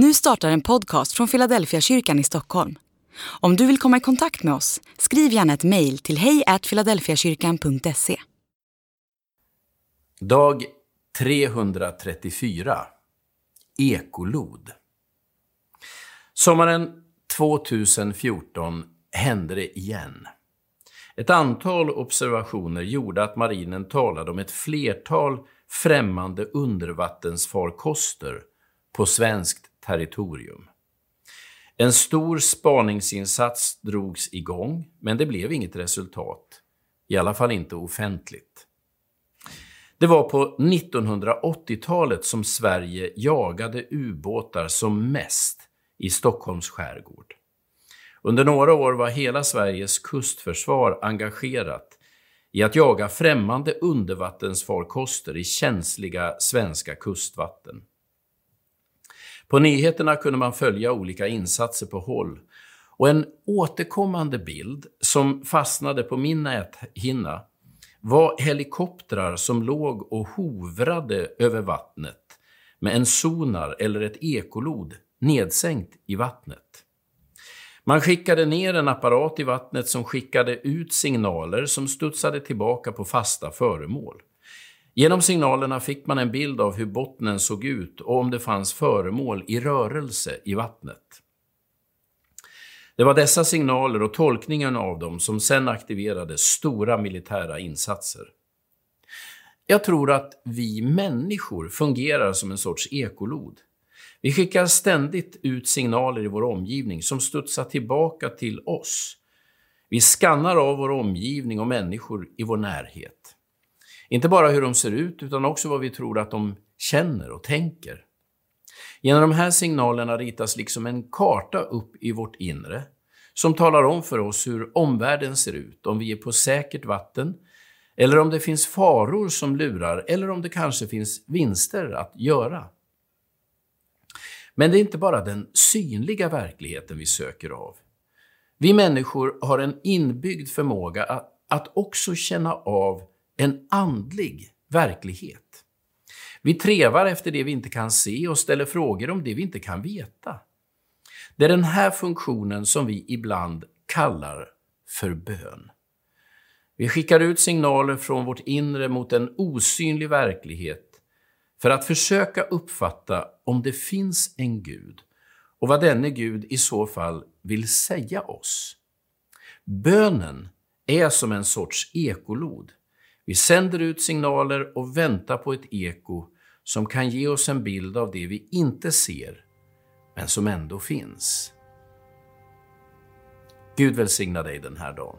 Nu startar en podcast från Philadelphia kyrkan i Stockholm. Om du vill komma i kontakt med oss, skriv gärna ett mejl till hejfiladelfiakyrkan.se. Dag 334 Ekolod Sommaren 2014 hände det igen. Ett antal observationer gjorde att marinen talade om ett flertal främmande undervattensfarkoster på svenskt territorium. En stor spaningsinsats drogs igång, men det blev inget resultat. I alla fall inte offentligt. Det var på 1980-talet som Sverige jagade ubåtar som mest i Stockholms skärgård. Under några år var hela Sveriges kustförsvar engagerat i att jaga främmande undervattensfarkoster i känsliga svenska kustvatten. På nyheterna kunde man följa olika insatser på håll och en återkommande bild som fastnade på min näthinna var helikoptrar som låg och hovrade över vattnet med en sonar eller ett ekolod nedsänkt i vattnet. Man skickade ner en apparat i vattnet som skickade ut signaler som studsade tillbaka på fasta föremål. Genom signalerna fick man en bild av hur bottnen såg ut och om det fanns föremål i rörelse i vattnet. Det var dessa signaler och tolkningen av dem som sedan aktiverade stora militära insatser. Jag tror att vi människor fungerar som en sorts ekolod. Vi skickar ständigt ut signaler i vår omgivning som studsar tillbaka till oss. Vi skannar av vår omgivning och människor i vår närhet. Inte bara hur de ser ut, utan också vad vi tror att de känner och tänker. Genom de här signalerna ritas liksom en karta upp i vårt inre som talar om för oss hur omvärlden ser ut, om vi är på säkert vatten, eller om det finns faror som lurar, eller om det kanske finns vinster att göra. Men det är inte bara den synliga verkligheten vi söker av. Vi människor har en inbyggd förmåga att, att också känna av en andlig verklighet. Vi trevar efter det vi inte kan se och ställer frågor om det vi inte kan veta. Det är den här funktionen som vi ibland kallar för bön. Vi skickar ut signaler från vårt inre mot en osynlig verklighet för att försöka uppfatta om det finns en Gud och vad denne Gud i så fall vill säga oss. Bönen är som en sorts ekolod. Vi sänder ut signaler och väntar på ett eko som kan ge oss en bild av det vi inte ser, men som ändå finns. Gud välsigna dig den här dagen.